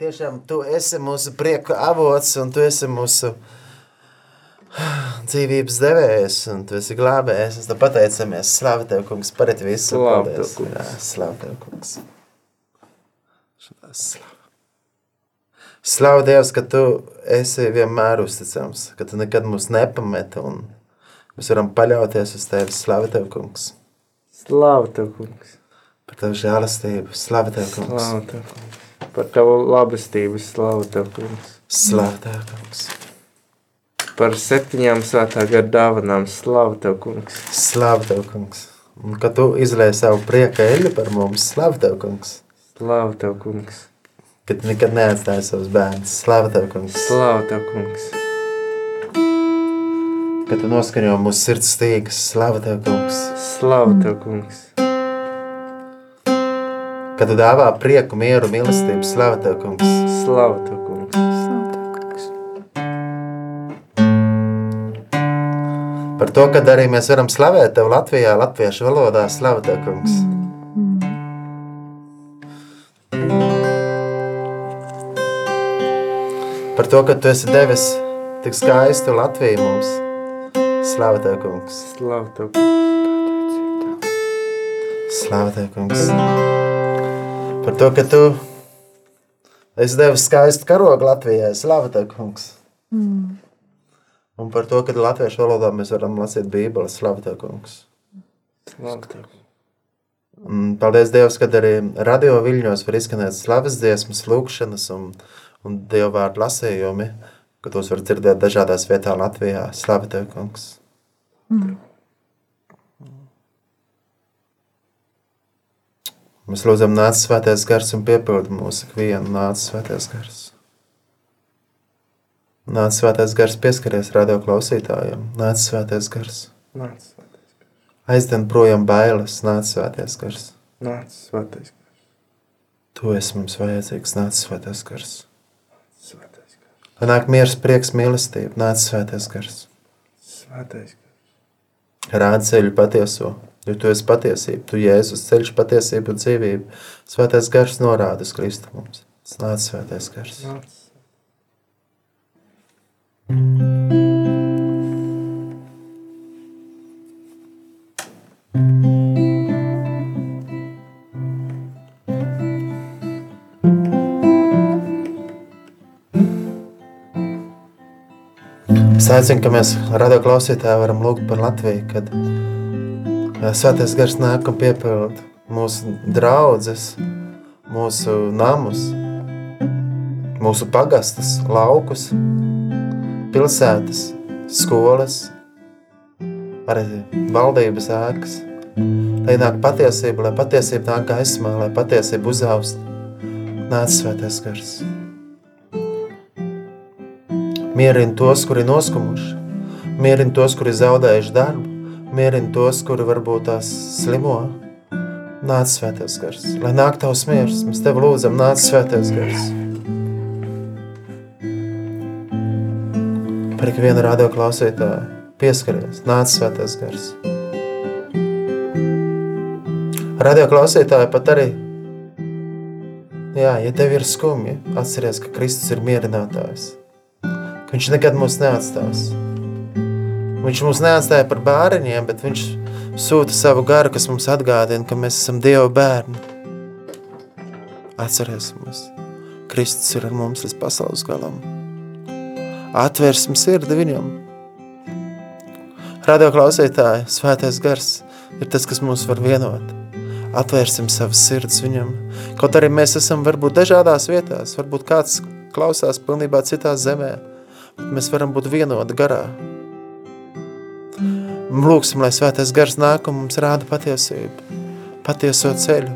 Tiešām tu esi mūsu prieka avots un tu esi mūsu dzīvības devējs un tu esi glābējs. Mēs tev pateicamies. Slavu tev, kungs, par it visu. Slavu tev, kungs. Jā, slavu tev, kungs. Slavu. Slavu Dievs, ka tu esi vienmēr uzticams, ka tu nekad mūs nepameti un mēs varam paļauties uz tevi. Slavu tev, kungs, Slavu tev, kungs. par tavu žēlastību. Slavu tev, kungs. Slavu tev, kungs. Par tavu labestību, slavu tev, kungs. Tev, kungs. Par septiņām svētā gara dāvanām, slavu tev, kungs. Slavu tev, kungs. Un ka tu izlēji savu prieka eļu par mums. Slavu tev, kungs. Slavu tev, kungs. Ka tu nekad neatstāji savus bērnus. Slavu tev, kungs. Slavu tev, kungs. Ka tu noskaņo mūsu sirds stīgas. Slavu tev, kungs. Slavu tev, kungs. Ka tu dāvā prieku, mieru, mīlestību. Slavu tev, kungs. Slavu tev, kungs. Slavu tev, kungs. Par to, ka arī mēs varam slavēt tev Latvijā, latviešu valodā. Slavu tev, kungs. Par to, ka tu esi devis tik skaistu Latviju mums. Slavu tev, kungs. Slavu tev, kungs. Slavu tev, kungs. Par to, ka tu esi devis skaistu karogu Latvijai. Slavu tev, kungs. Un par to, ka latviešu valodā mēs varam lasīt Bībeli. Slavu tev, kungs. Slavu tev. Un paldies Dievam, ka arī radio viļņos var izskanēt slavas dziesmas, lūkšanas un, un Dieva vārdu lasījumi, ka tos var dzirdēt dažādās vietās Latvijā. Slavu tev, kungs! Mēs lūdzam, nāc svētais gars un piepildi mūsu ikvienu, nāc svētais gars. Nāc svētais gars pieskaries radio klausītājiem, nāc svētais gars. Nāc, svētais gars. Aizden projām bailes, nāc svētais gars. Nāc, svētais gars. Tu esi mums vajadzīgs, nāc svētais gars. Svētais gars. Lai nāk miers, prieks, mīlestība, nāc svētais gars. Svētais gars. Rāda ceļu patieso, jo tu esi patiesība, tu Jēzus ceļš patiesība un dzīvība. Svētais gars norāda uz Kristu mums. Nāc svētais gars. Nāc. Es aicinu, ka mēs radio klausītāji varam lūgt par Latviju, kad svētais gars nāk un piepilda mūsu draudzes, mūsu namus, mūsu pagastus, laukus, pilsētas, skolas, arī valdības ēkas. Lai nāk patiesība, lai patiesība nāk gaismā, lai patiesība uzaust. Nāc svētais gars. Mierina tos, kuri noskumuši, mierina tos, kuri zaudējuši darbu, mierina tos, kuri varbūt tās slimo. Nāc svētais gars, lai nāk tavs miers, mēs tev lūdzam, nāc svētais gars. Par ikvienu radio klausītāju pieskaries, nāc svētais gars. Radio klausītāji pat arī, jā, ja tev ir skumji, atceries, ka Kristus ir mierinātājs ka viņš nekad mūs neatstās. Viņš mūs neatstāja par bērniem, bet viņš sūta savu garu, kas mums atgādina, ka mēs esam Dieva bērni. Atcerēsimies, Kristus ir ar mums līdz pasaules galam. Atvērsim sirdi viņam. Radio klausītāji, svētais gars ir tas, kas mūs var vienot. atvērsim savas sirds viņam. Kaut arī mēs esam varbūt dažādās vietās, varbūt kāds klausās pilnībā citā zemē, bet mēs varam būt vienoti garā. Lūksim, lai svētais gars nāk un mums rāda patiesību, patieso ceļu.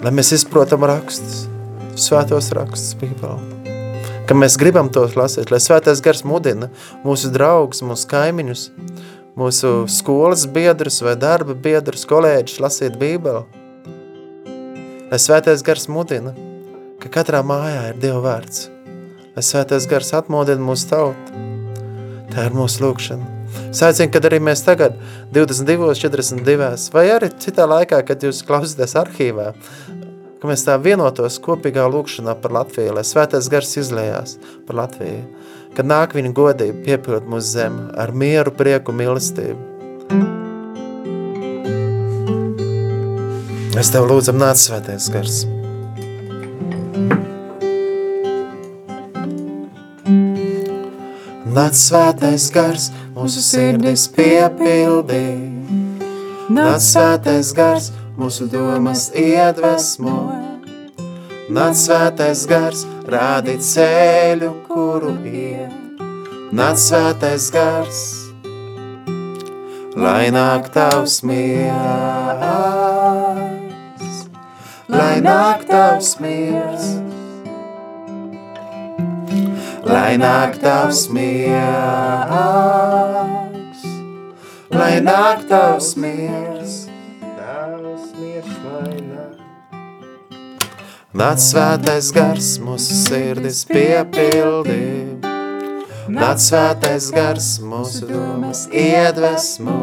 Lai mēs izprotam rakstus, svētos rakstus Bībeli. Ka mēs gribam tos lasīt, lai svētais gars mudina mūsu draugus, mūsu kaimiņus, mūsu skolas biedrus vai darba biedrus, kolēģus lasīt Bībeli. Lai svētais gars mudina, ka katrā mājā ir Dieva vārds. Lai svētais gars atmodina mūsu tautu. Tā ir mūsu lūkšana. Saicinu, kad arī mēs tagad 22, 42 vai arī citā laikā, kad jūs klausāties arhīvā, ka mēs tā vienotos kopīgā lūkšanā par Latviju, lai svētais gars izlējās par Latviju, kad nāk viņa godība piepild mūsu zemi ar mieru, prieku, mīlestību. Mēs tev lūdzam nāc svētais gars. Nāc svētais gars, mūsu sirdis piepildī. Nāc svētais gars, mūsu domas iedvesmo. Nāc svētais gars, rādi ceļu, kuru iet. Nāc svētais gars, lai nāk tavs miers. Lai nāk tavs miers. Lai nāk tavs miers, lai nāk tavs miers, Tavs miers, lai nāk. Nāc svētais gars, mūsu sirdis piepildī. Nāc svētais gars, mūsu domas iedvesmo.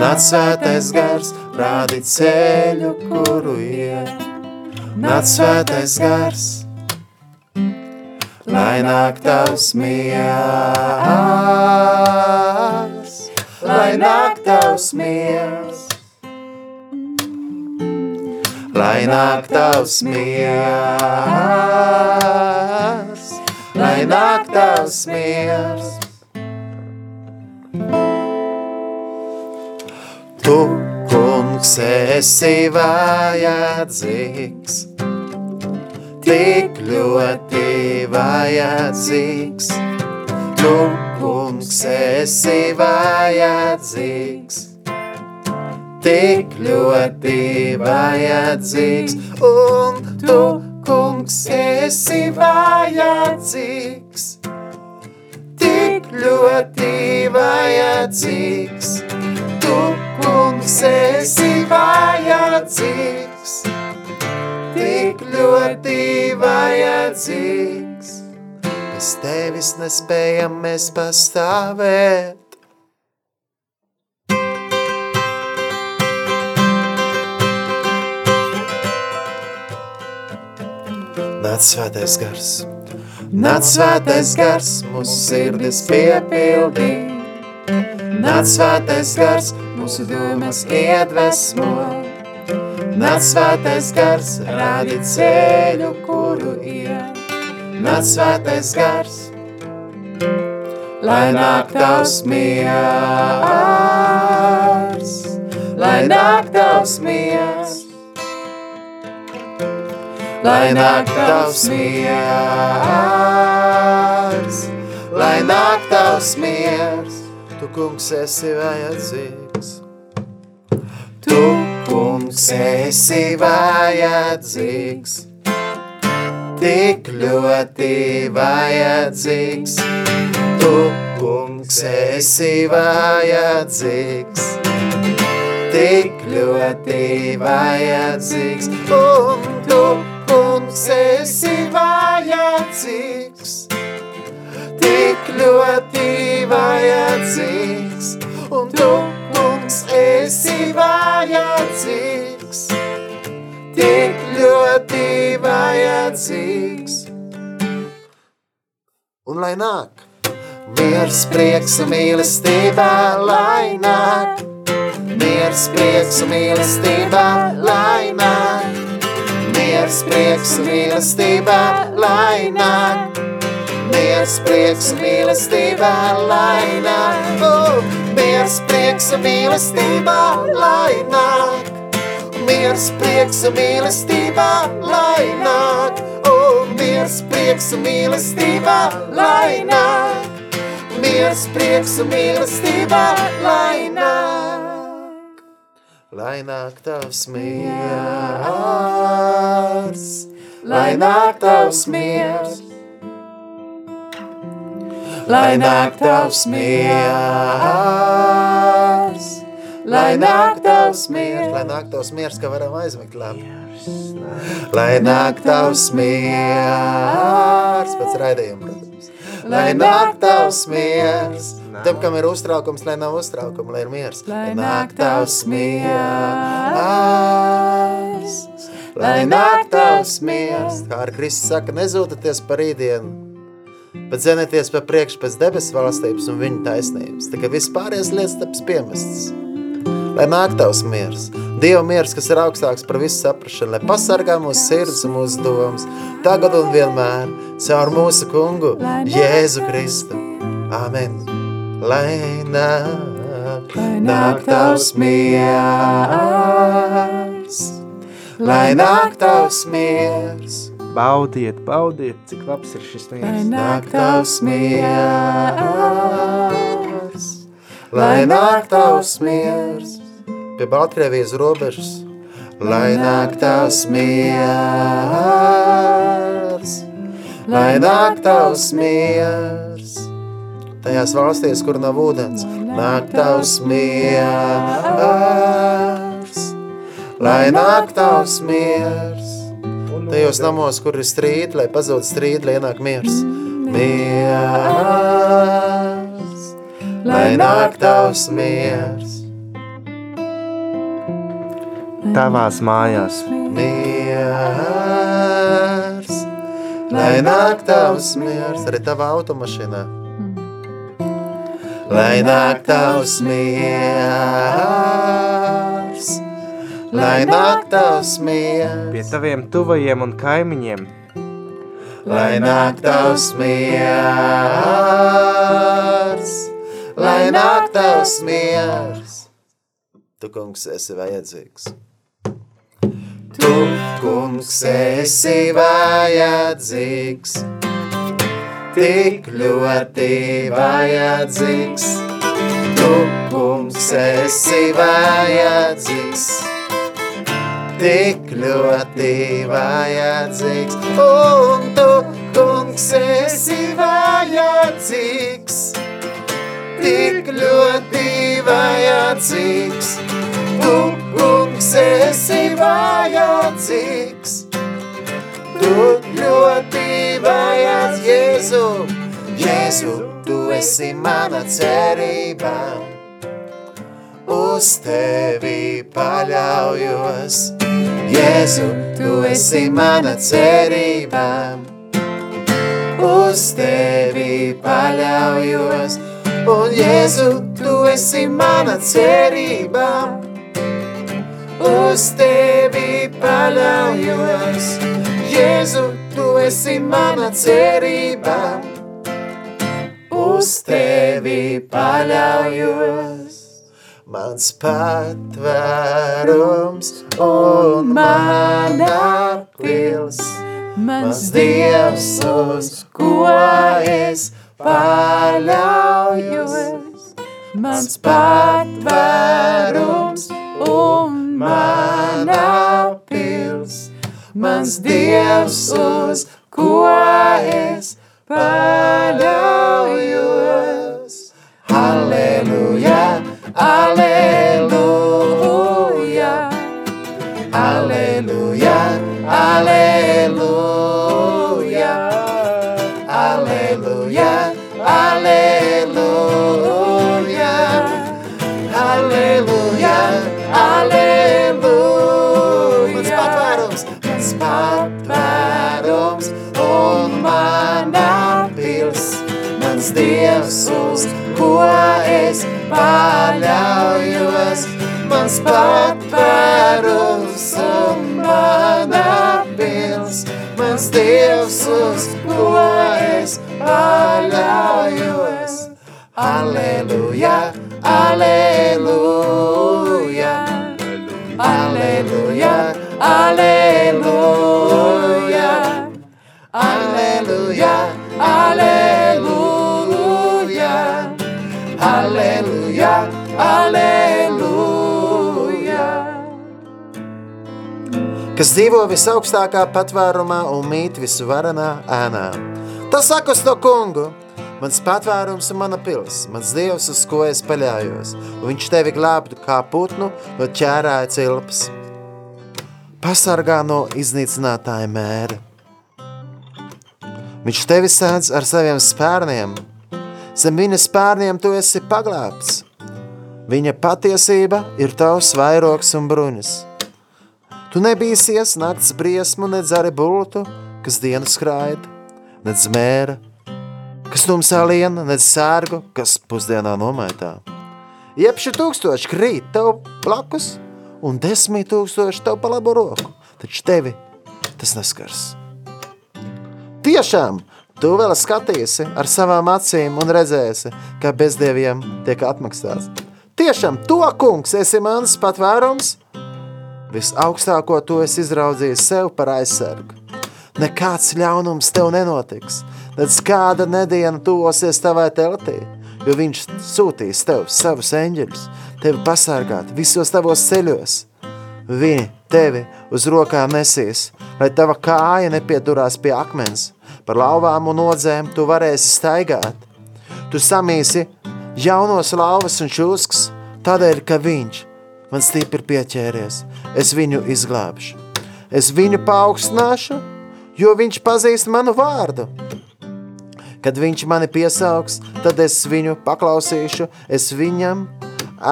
Nāc svētais gars, rādi ceļu, kuru iet. Nāc svētais gars, lai nāk tavs miers. Lai nāk tavs miers. Lai nāk tavs miers, lai nāk tavs miers. Tu, kungs, esi vajadzīgs, tik ļoti vajadzīgs. Tu, kungs, esi vajadzīgs, tik ļoti vajadzīgs, un tu, kungs, esi vajadzīgs, tik ļoti vajadzīgs, tu, kungs, esi vajadzīgs, ļoti vajadzīgs. Bez tevis nespējam mēs pastāvēt. Nāc svētais gars, nāc svētais gars, mūsu sirdis piepildī. Nāc svētais gars, mūsu domas iedvesmo. Nāc svētais gars, rādi ceļu, kuru iet. Nāc svētais gars, lai nāk tavs miers, lai nāk tavs miers. Lai nāk tavs miers, lai nāk tavs miers, tu kungs esi vajadzīgs. Kungs esi vajadzīgs, tik ļoti vajadzīgs. Tu kungs esi vajadzīgs, tik ļoti vajadzīgs. Un tu kungs esi vajadzīgs, tik ļoti vajadzīgs. Un tu kungs esi vajadzīgs, tik ļoti vajadzīgs. Un lai nāk, miers, prieks un mīlestībā, lai nāk, miers, prieks un mīlestībā, lai nāk, miers, prieks un mīlestībā, lai nāk, miers, prieks un mīlestība, lai nāk. Oh, miers, prieks un mīlestība, lai nāk. Miers, prieks un mīlestība, lai nāk. Oh, miers, prieks un mīlestība, lai nāk. Miers, prieks un mīlestība, lai nāk. Lai nāk tavs miers, lai nāk tavs miers. Lai nāk tavs miers, lai nāk tavs miers, lai nāk tavs miers, ka varam aizmigt labi. Lai nāk tavs miers, pēc raidījuma, protams. Lai nāk tavs miers, tam, kam ir uztraukums, lai nav uztraukuma, lai ir miers. Lai nāk tavs miers, lai nāk tavs miers. Kā ar Kristus saka, nezūtaties par rītdienu, bet zenieties pa priekšu pēc debesu valstības un viņa taisnības. Tā kā viss pārējais lietas taps piemestas. Lai nāk tavs miers, Dieva miers, kas ir augstāks par visu saprašanu, lai pasargā mūsu sirds un mūsu domas, tagad un vienmēr, caur mūsu kungu, Jēzu Kristu. Amen. Lai nāk, nāk tavs miers, lai nāk tavs miers, Baudiet, baudiet, cik labs ir šis miers. nāk tavs miers, lai nāk tavs miers, pie Baltkrievijas robežas, lai nāk tavs miers, lai nāk tavs miers, tajās valstīs, kur nav ūdens, nāk tavs miers, lai nāk tavs miers, tajos namos, kur ir strīdi, lai pazūd strīdi, lai ienāk miers. Miers, lai nāk tavs miers, Tavās mājās. miers, lai nāk tavs miers, arī tavā automašīnā. Lai nāk tavs miers, lai nāk tavs miers. Pie taviem tuvajiem un kaimiņiem. Lai nāk tavs miers, lai nāk tavs miers. Tu, kungs, esi vajadzīgs. Tu, kungs, esi vajadzīgs. Tik ļoti vajadzīgs. Tu, kungs, esi vajadzīgs tik ļoti vajadzīgs, un tu, kungs, esi vajadzīgs, tik ļoti vajadzīgs, tu, kungs, esi vajadzīgs, tu ļoti vajadzīgs, Jēzu, Jēzu, tu esi mana cerība, uz tevi paļaujos. Jēzu, tu esi mana cerība, uz tevi paļaujos. Un Jēzu, tu esi mana cerība, uz tevi paļaujos. Jēzu, tu esi mana cerība, uz tevi paļaujos. Mans patvērums un mana pils, mans Dievs, uz ko es paļaujos. Mans patvērums un mana pils, mans Dievs, uz ko es paļaujos. Halleluja, halleluja, halleluja, halleluja, halleluja, halleluja, halleluja. Mans patvērums, mans patvērums un mana pils, mans Dievs, uz ko es paļaujos, mans patvarums un mana pils, mans Dievs, uz ko es paļaujos. Aleluja, aleluja. Kas dzīvo visaugstākā patvērumā un mīt visvarenā ēnā. Tas sakas to kungu, mans patvērums un mana pils, mans dievs, uz ko es paļājos, un viņš tevi glābtu kā putnu no ķērāja cilpas. Pasargā no iznīcinātāja mēra. Viņš tevi sēdz ar saviem spērniem, zem viņa spērniem tu esi paglābts. Viņa patiesība ir tavs vairoks un bruņas. Tu nebīsies nakts briesmu, nedz arī bultu, kas dienu skraida, nedz mēra, kas tumsā liena, nedz sērgu, kas pusdienā nomaitā. Iepši tūkstoši krīt tev blakus un desmit tūkstoši tev pa labu roku, taču tevi tas neskars. Tiešām, tu vēl skatīsi ar savām acīm un redzēsi, kā bezdieviem tiek atmaksāts. Tiešām, to kungs esi mans patvērums, Visaugstāko to es izraudzīju sev par aizsargu. Nekāds ļaunums tev nenotiks, nedz kāda nediena tuvosies tavai teltī, jo viņš sūtīs tev savus eņģeļus, tevi pasargāt visos tavos ceļos. Viņi tevi uz rokām nesīs, lai tava kāja nepiedurās pie akmens, par lauvām un odzēm tu varēsi staigāt. Tu samīsi jaunos lauvas un čūskas, tādēļ, ka viņš man stipri pieķēries, es viņu izglābšu. Es viņu paaugstināšu, jo viņš pazīst manu vārdu. Kad viņš mani piesaugs, tad es viņu paklausīšu, es viņam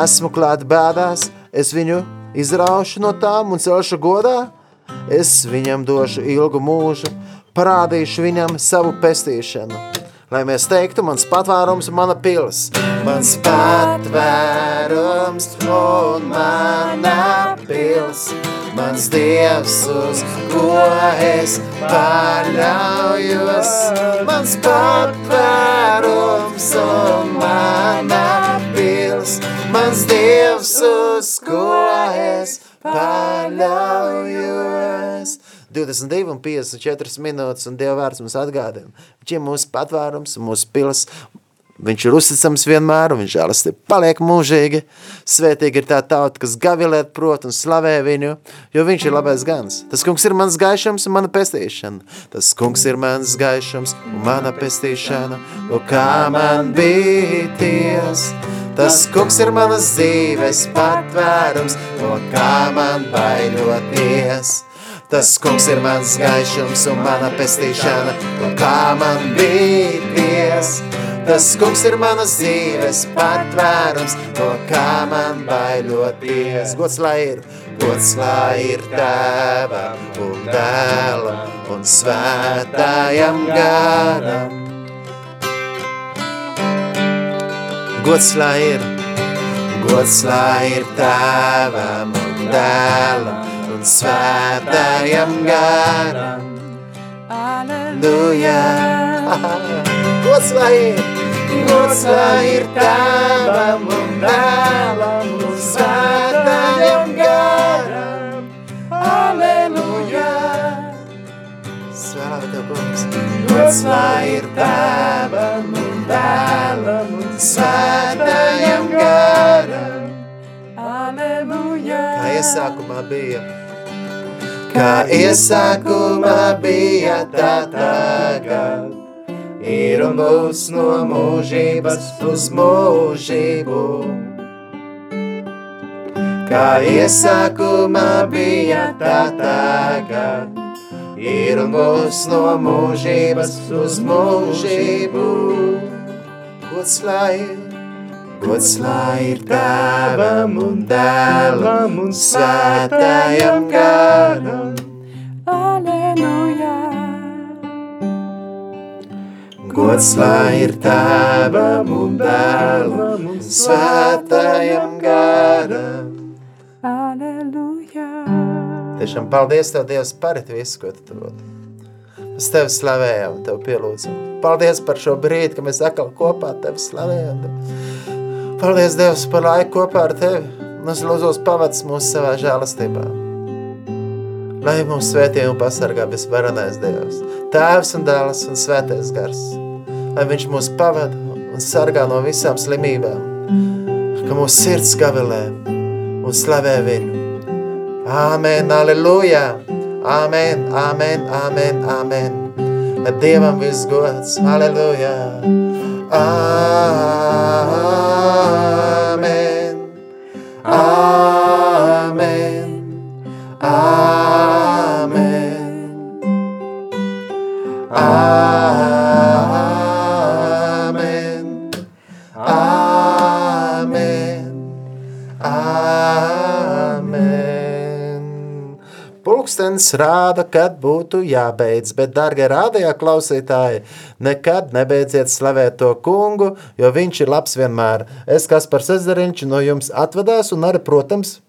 esmu klāt bēdās, es viņu izraušu no tām un celšu godā, es viņam došu ilgu mūžu, parādīšu viņam savu pestīšanu. Lai mēs teiktu, mans patvērums un mana pils. Mans patvērums un mana pils. Mans dievs, uz ko es paļaujos. Mans patvērums un mana pils. Mans dievs, uz ko es paļaujos. 22 un 54 minūtes, un Dieva vārds mums atgādina. Viņš ir mūsu patvērums, mūsu pils. Viņš ir uzticams vienmēr, un viņš žēlastība paliek mūžīgi. Svētīgi ir tā tauta, kas gavilēt prot un slavē viņu, jo viņš ir labais gans. Tas kungs ir mans gaišums un mana pestīšana. Tas kungs ir mans gaišums un mana pestīšana, no kā man bīties. Tas kungs ir manas dzīves patvērums, no kā man baidoties. Tas kungs ir mans gaišums un mana pestīšana, un kā man bīties. Tas kungs ir manas dzīves patvērums, no kā man baidoties. Gods lai ir, gods lai ir tēvam un dēlam un svētājam garam. Gods lai ir, gods lai ir tēvam un dēlam un svētājam garam. Aleluja! Gods lai ir, gods lai ir tēvam un dēlam un svētājam garam. Aleluja! Svētā tev, kungs! Gods lai ir tēvam un dēlam un svētājam garam. Aleluja! Kā iesākumā bija, kā iesākumā bija tā tagad, ir un būs no mūžības uz mūžību. Kā iesākumā bija tā tagad, ir un būs no mūžības uz mūžību. Lai ir, gods lai ir tēvam un dēlam un svētājam garam. Aleluja! Gods lai ir tēvam un dēlam un svētājam garam. Aleluja! Tiešām paldies Tev, Dievs, par visu, ko Tu dod. Mēs tevi slavējam, tevi pielūdzam. Paldies par šo brīdi, ka mēs atkal kopā tevi slavējam. Paldies, Dievs, par laiku kopā ar tevi. Mums lūdzos pavads mūsu savā žēlastībā. Lai mūsu svētī un pasargā visvarenais Dievs, Tēvs un dēls un svētais gars. Lai viņš mūs pavada un sargā no visām slimībām, ka mūsu sirds gavilē un slavē viņu. Āmen, aleluja! Āmen, āmen, āmen, āmen. Lai Dievam viss gods, aleluja! Āmen, āmen, āmen. Pulkstenis rāda, kad būtu jābeidz, bet, darbie rādījā klausītāji, nekad nebeidziet slavēt to kungu, jo viņš ir labs vienmēr. Es, kas par Cezariņš, no jums atvadās un arī, protams,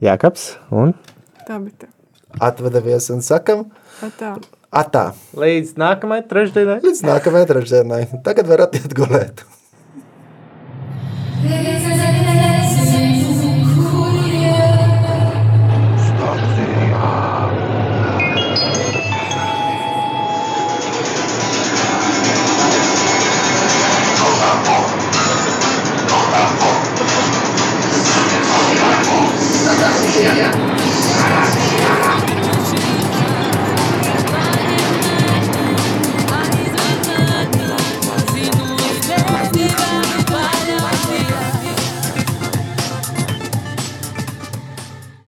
Jākaps un tā. atvadavies un sakam, tā. atā, Līdz nākamajai trešdienai. līdz nākamajai trešdienai. Tagad varat iet gulēt. There is